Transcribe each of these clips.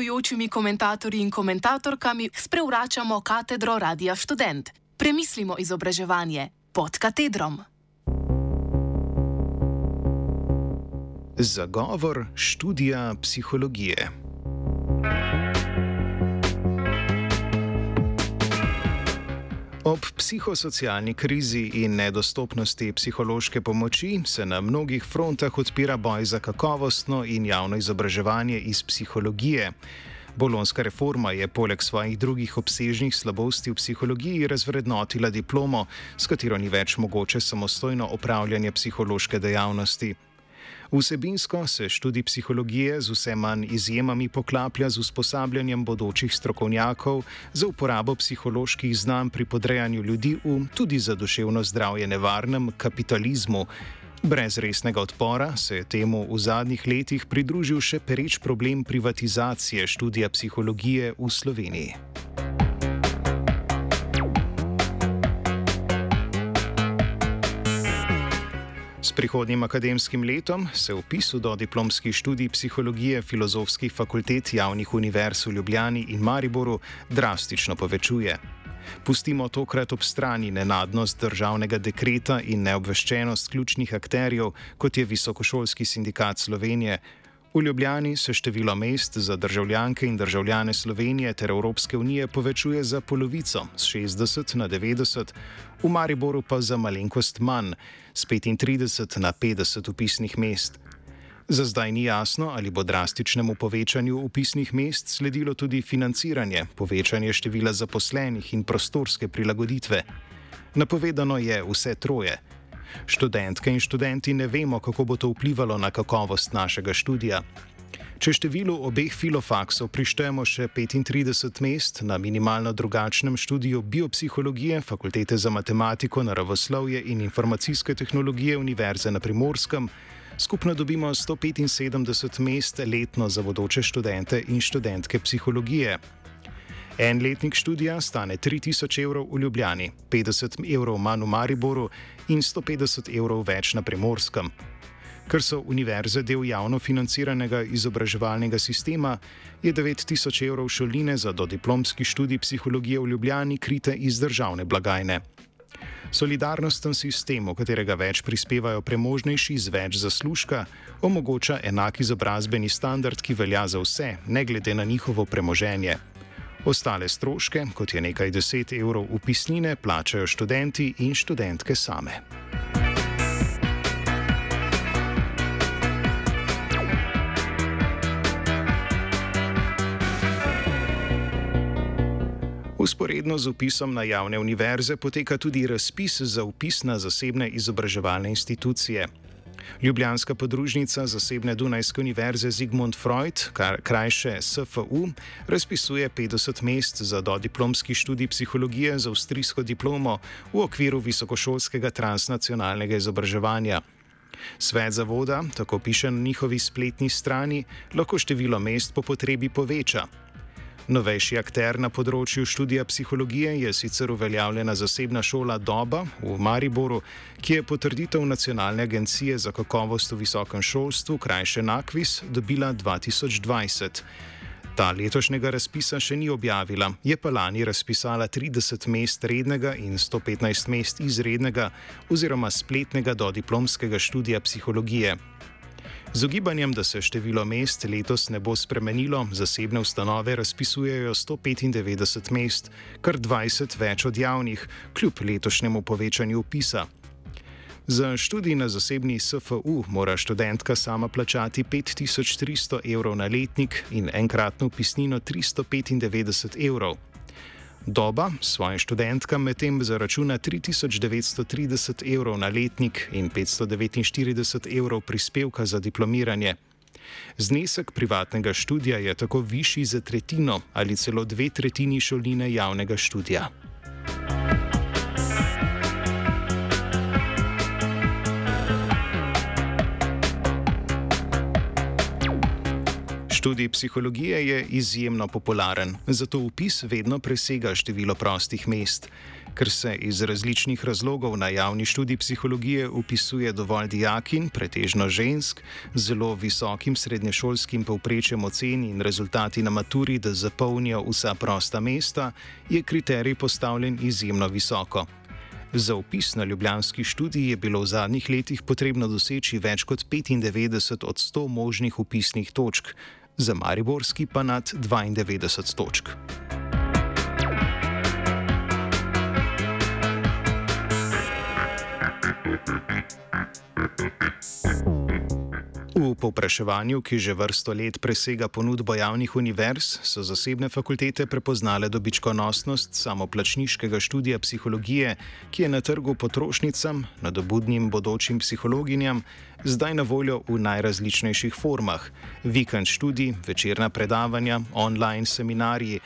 gostujočimi komentatorji in komentatorkami sprevračamo katedro Radia Student. Premislimo izobraževanje pod katedrom. Zagovor študija psihologije. Ob psihosocialni krizi in nedostopnosti psihološke pomoči se na mnogih frontah odpira boj za kakovostno in javno izobraževanje iz psihologije. Bolonska reforma je poleg svojih drugih obsežnih slabosti v psihologiji razvrednotila diplomo, s katero ni več mogoče samostojno opravljanje psihološke dejavnosti. Vsebinsko se študij psihologije z vse manj izjemami poklaplja z usposabljanjem bodočih strokovnjakov za uporabo psiholoških znanj pri podrejanju ljudi v tudi za duševno zdravje nevarnem kapitalizmu. Brez resnega odpora se je temu v zadnjih letih pridružil še pereč problem privatizacije študija psihologije v Sloveniji. S prihodnjim akademskim letom se upis v diplomski študij psihologije filozofskih fakultet javnih univerz v Ljubljani in Mariboru drastično povečuje. Pustimo tokrat ob strani nenadnost državnega dekreta in neobveščenost ključnih akterjev, kot je Visokošolski sindikat Slovenije, V Ljubljani se število mest za državljanke in državljane Slovenije ter Evropske unije povečuje za polovico, z 60 na 90, v Mariboru pa za malenkost manj, z 35 na 50 upisnih mest. Za zdaj ni jasno, ali bo drastičnemu povečanju upisnih mest sledilo tudi financiranje, povečanje števila zaposlenih in prostorske prilagoditve. Napovedano je vse troje. Študentke in študenti ne vemo, kako bo to vplivalo na kakovost našega študija. Če številu obeh filofaksov prištejemo še 35 mest na minimalno drugačnem študiju biopsihologije Fakultete za matematiko, naravoslovje in informacijske tehnologije Univerze na Primorskem, skupno dobimo 175 mest letno za bodoče študente in študentke psihologije. En letnik študija stane 3000 evrov v Ljubljani, 50 evrov manj v Mariboru in 150 evrov več na Primorskem. Ker so univerze del javno financiranega izobraževalnega sistema, je 9000 evrov šoline za dodiplomski študij psihologije v Ljubljani krite iz državne blagajne. Solidarnosten sistem, v katerega več prispevajo premožnejši z več zaslužka, omogoča enak izobrazbeni standard, ki velja za vse, ne glede na njihovo premoženje. Ostale stroške, kot je nekaj deset evrov upisnine, plačajo študenti in študentke same. Usporedno z upisom na javne univerze poteka tudi razpis za upis na zasebne izobraževalne institucije. Ljubljanska podružnica zasebne Dunajske univerze Zigmund Freud, kar krajše SFU, razpisuje 50 mest za dodiplomski študij psihologije z avstrijsko diplomo v okviru visokošolskega transnacionalnega izobraževanja. Svet zavoda, tako piše na njihovi spletni strani, lahko število mest po potrebi poveča. Novejši akter na področju študija psihologije je sicer uveljavljena zasebna šola Doba v Mariboru, ki je potrditev Nacionalne agencije za kakovost v visokem šolstvu, krajše NAKVIS, dobila 2020. Ta letošnjega razpisa še ni objavila, je pa lani razpisala 30 mest rednega in 115 mest izrednega oziroma spletnega dodiplomskega študija psihologije. Z ogibanjem, da se število mest letos ne bo spremenilo, zasebne ustanove razpisujejo 195 mest, kar 20 več od javnih, kljub letošnjemu povečanju upisa. Za študij na zasebni SFU mora študentka sama plačati 5300 evrov na letnik in enkratno upisnino 395 evrov. Doba svojim študentkam medtem zaračuna 3930 evrov na letnik in 549 evrov prispevka za diplomiranje. Znesek privatnega študija je tako višji za tretjino ali celo dve tretjini šoline javnega študija. Študij psihologije je izjemno popularen, zato upis vedno presega število prostih mest. Ker se iz različnih razlogov na javni študij psihologije upisuje dovolj dijakin, pretežno žensk, zelo visokim srednješolskim povprečjem oceni in rezultati na maturi, da zapolnijo vsa prosta mesta, je kriterij postavljen izjemno visoko. Za upis na ljubljanski študij je bilo v zadnjih letih potrebno doseči več kot 95 od 100 možnih upisnih točk, za Mariborski pa nad 92 točk. Povpraševanju, ki že vrsto let presega ponudbo javnih univerz, so zasebne fakultete prepoznale dobičkonosnost samoplačniškega študija psihologije, ki je na trgu potrošnicam, nadobudnim bodočim psihologinjam, zdaj na voljo v najrazličnejših formah: vikend študij, večerna predavanja, online seminarji.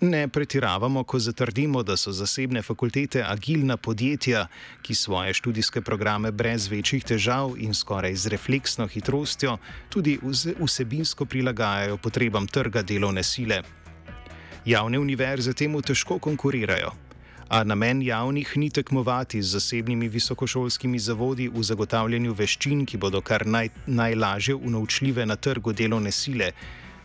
Ne pretiravamo, ko zatrdimo, da so zasebne fakultete agilna podjetja, ki svoje študijske programe brez večjih težav in skoraj z refleksno hitrostjo tudi vsebinsko prilagajajo potrebam trga delovne sile. Javne univerze temu težko konkurirajo. A namen javnih ni tekmovati z zasebnimi visokošolskimi zavodi v zagotavljanju veščin, ki bodo kar naj, najlažje unovčljive na trgu delovne sile.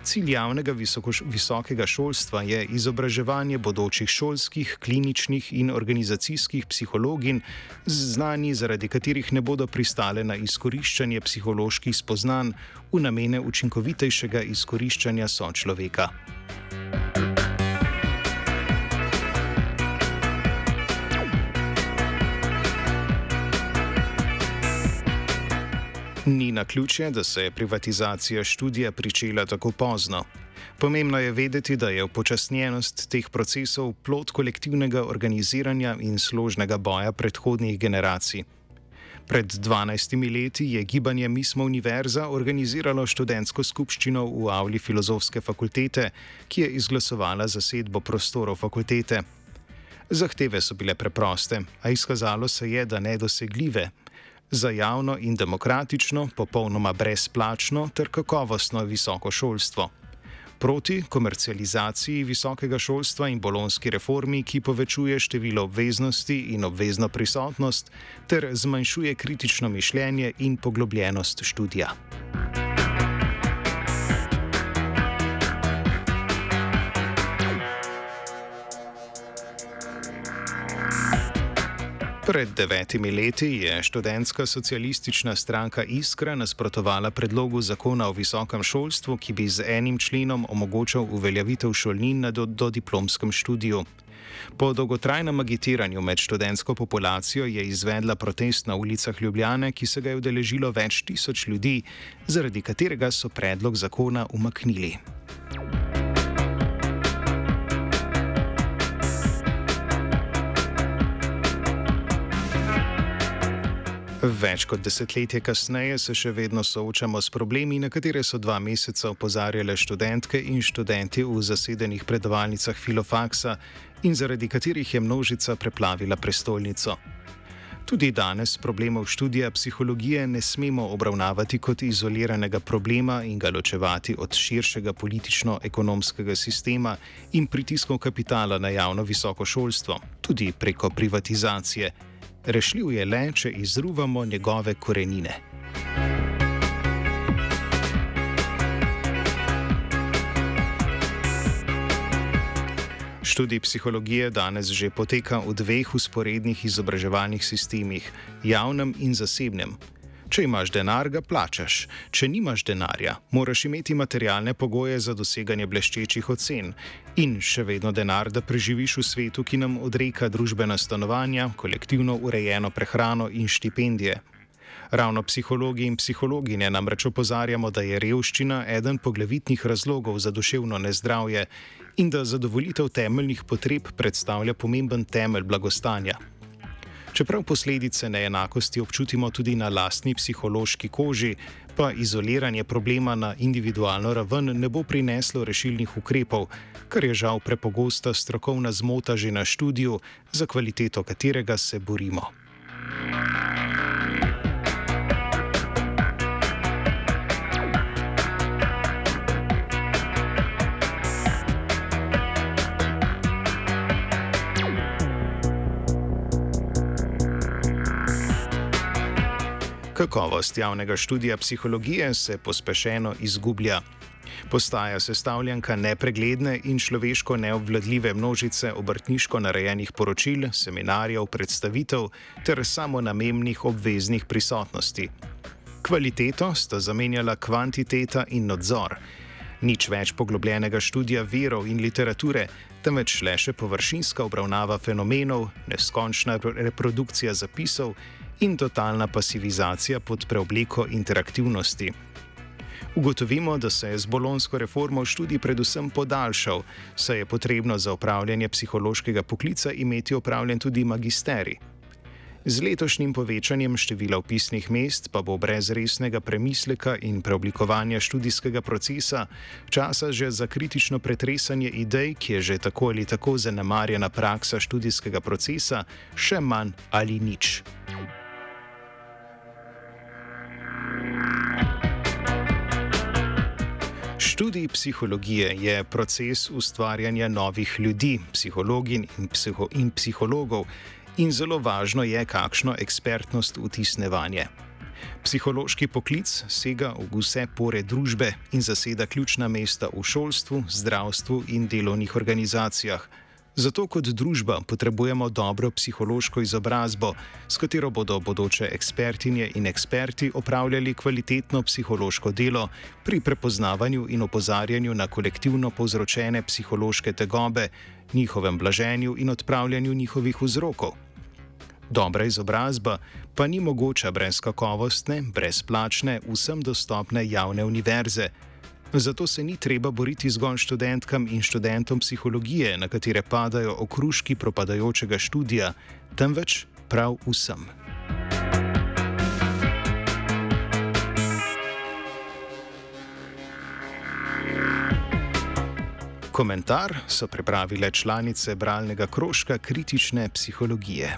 Cilj javnega visokoš, visokega šolstva je izobraževanje bodočih šolskih, kliničnih in organizacijskih psihologin z znanji, zaradi katerih ne bodo pristale na izkoriščanje psiholoških spoznanj v namene učinkovitejšega izkoriščanja sočloveka. Ni na ključje, da se je privatizacija študija pričela tako pozno. Pomembno je vedeti, da je upočasnjenost teh procesov plot kolektivnega organiziranja in složnega boja predhodnih generacij. Pred 12 leti je gibanje Mismo Univerza organiziralo študentsko skupščino v Avli filozofske fakultete, ki je izglasovala zasedbo prostorov fakultete. Zahteve so bile preproste, a izkazalo se je, da nedosegljive, za javno in demokratično, popolnoma brezplačno ter kakovostno visoko šolstvo. Proti komercializaciji visokega šolstva in bolonski reformi, ki povečuje število obveznosti in obvezno prisotnost, ter zmanjšuje kritično mišljenje in poglobljenost študija. Pred devetimi leti je študentska socialistična stranka Iskra nasprotovala predlogu zakona o visokem šolstvu, ki bi z enim členom omogočal uveljavitev šolnin na do, do diplomskem študiju. Po dolgotrajnem agitiranju med študentsko populacijo je izvedla protest na ulicah Ljubljane, ki se ga je udeležilo več tisoč ljudi, zaradi katerega so predlog zakona umaknili. Več kot desetletje kasneje se še vedno soočamo s problemi, na katere so dva meseca opozarjale študentke in študenti v zasedenih predavalnicah filofaksa in zaradi katerih je množica preplavila prestolnico. Tudi danes problemov študija psihologije ne smemo obravnavati kot izoliranega problema in ga ločevati od širšega politično-ekonomskega sistema in pritiskov kapitala na javno visoko šolstvo, tudi preko privatizacije rešljiv je le, če izruvamo njegove korenine. Študij psihologije danes že poteka v dveh usporednih izobraževalnih sistemih, javnem in zasebnem. Če imaš denar, ga plačaš. Če nimaš denarja, moraš imeti materialne pogoje za doseganje bleščečih ocen in še vedno denar, da preživiš v svetu, ki nam odreka družbena stanovanja, kolektivno urejeno prehrano in štipendije. Ravno psihologi in psihologinje namreč opozarjamo, da je revščina eden poglavitnih razlogov za duševno nezdravje in da zadovoljitev temeljnih potreb predstavlja pomemben temelj blagostanja. Čeprav posledice neenakosti občutimo tudi na lastni psihološki koži, pa izoliranje problema na individualno raven ne bo prineslo rešilnih ukrepov, kar je žal prepogosta strokovna zmota že na študiju, za kvaliteto katerega se borimo. Kakovost javnega študija psihologije se pospešeno izgublja. Postaja sestavljanka nepregledne in človeško neobvladljive množice obrtniško narejenih poročil, seminarjev, predstavitev ter samonamemnih obveznih prisotnosti. Kvaliteto sta zamenjala kvantiteta in nadzor. Nič več poglobljenega študija verov in literature, temveč le še površinska obravnava fenomenov, neskončna reprodukcija zapisov in totalna pasivizacija pod preobliko interaktivnosti. Ugotovimo, da se je z bolonsko reformo študij predvsem podaljšal, saj je potrebno za upravljanje psihološkega poklica imeti opravljen tudi magisterij. Z letošnjim povečanjem števila upisnih mest pa bo brez resnega premisleka in preoblikovanja študijskega procesa časa že za kritično pretresanje idej, ki je že tako ali tako zanemarjena praksa študijskega procesa, še manj ali nič. Študij psihologije je proces ustvarjanja novih ljudi, psihologin in, psiho in psihologov, in zelo važno je, kakšno ekspertnost vtisne vanje. Psihološki poklic sega v vse pore družbe in zaseda ključna mesta v šolstvu, zdravstvu in delovnih organizacijah. Zato kot družba potrebujemo dobro psihološko izobrazbo, s katero bodo bodoče ekspertinje in eksperti opravljali kvalitetno psihološko delo pri prepoznavanju in opozarjanju na kolektivno povzročene psihološke tegobe, njihovem blaženju in odpravljanju njihovih vzrokov. Dobra izobrazba pa ni mogoča brez kakovostne, brezplačne, vsem dostopne javne univerze. Zato se ni treba boriti zgolj študentkam in študentom psihologije, na katere padajo okruški propadajočega študija, temveč prav vsem. Komentar so pripravile članice bralnega krožka kritične psihologije.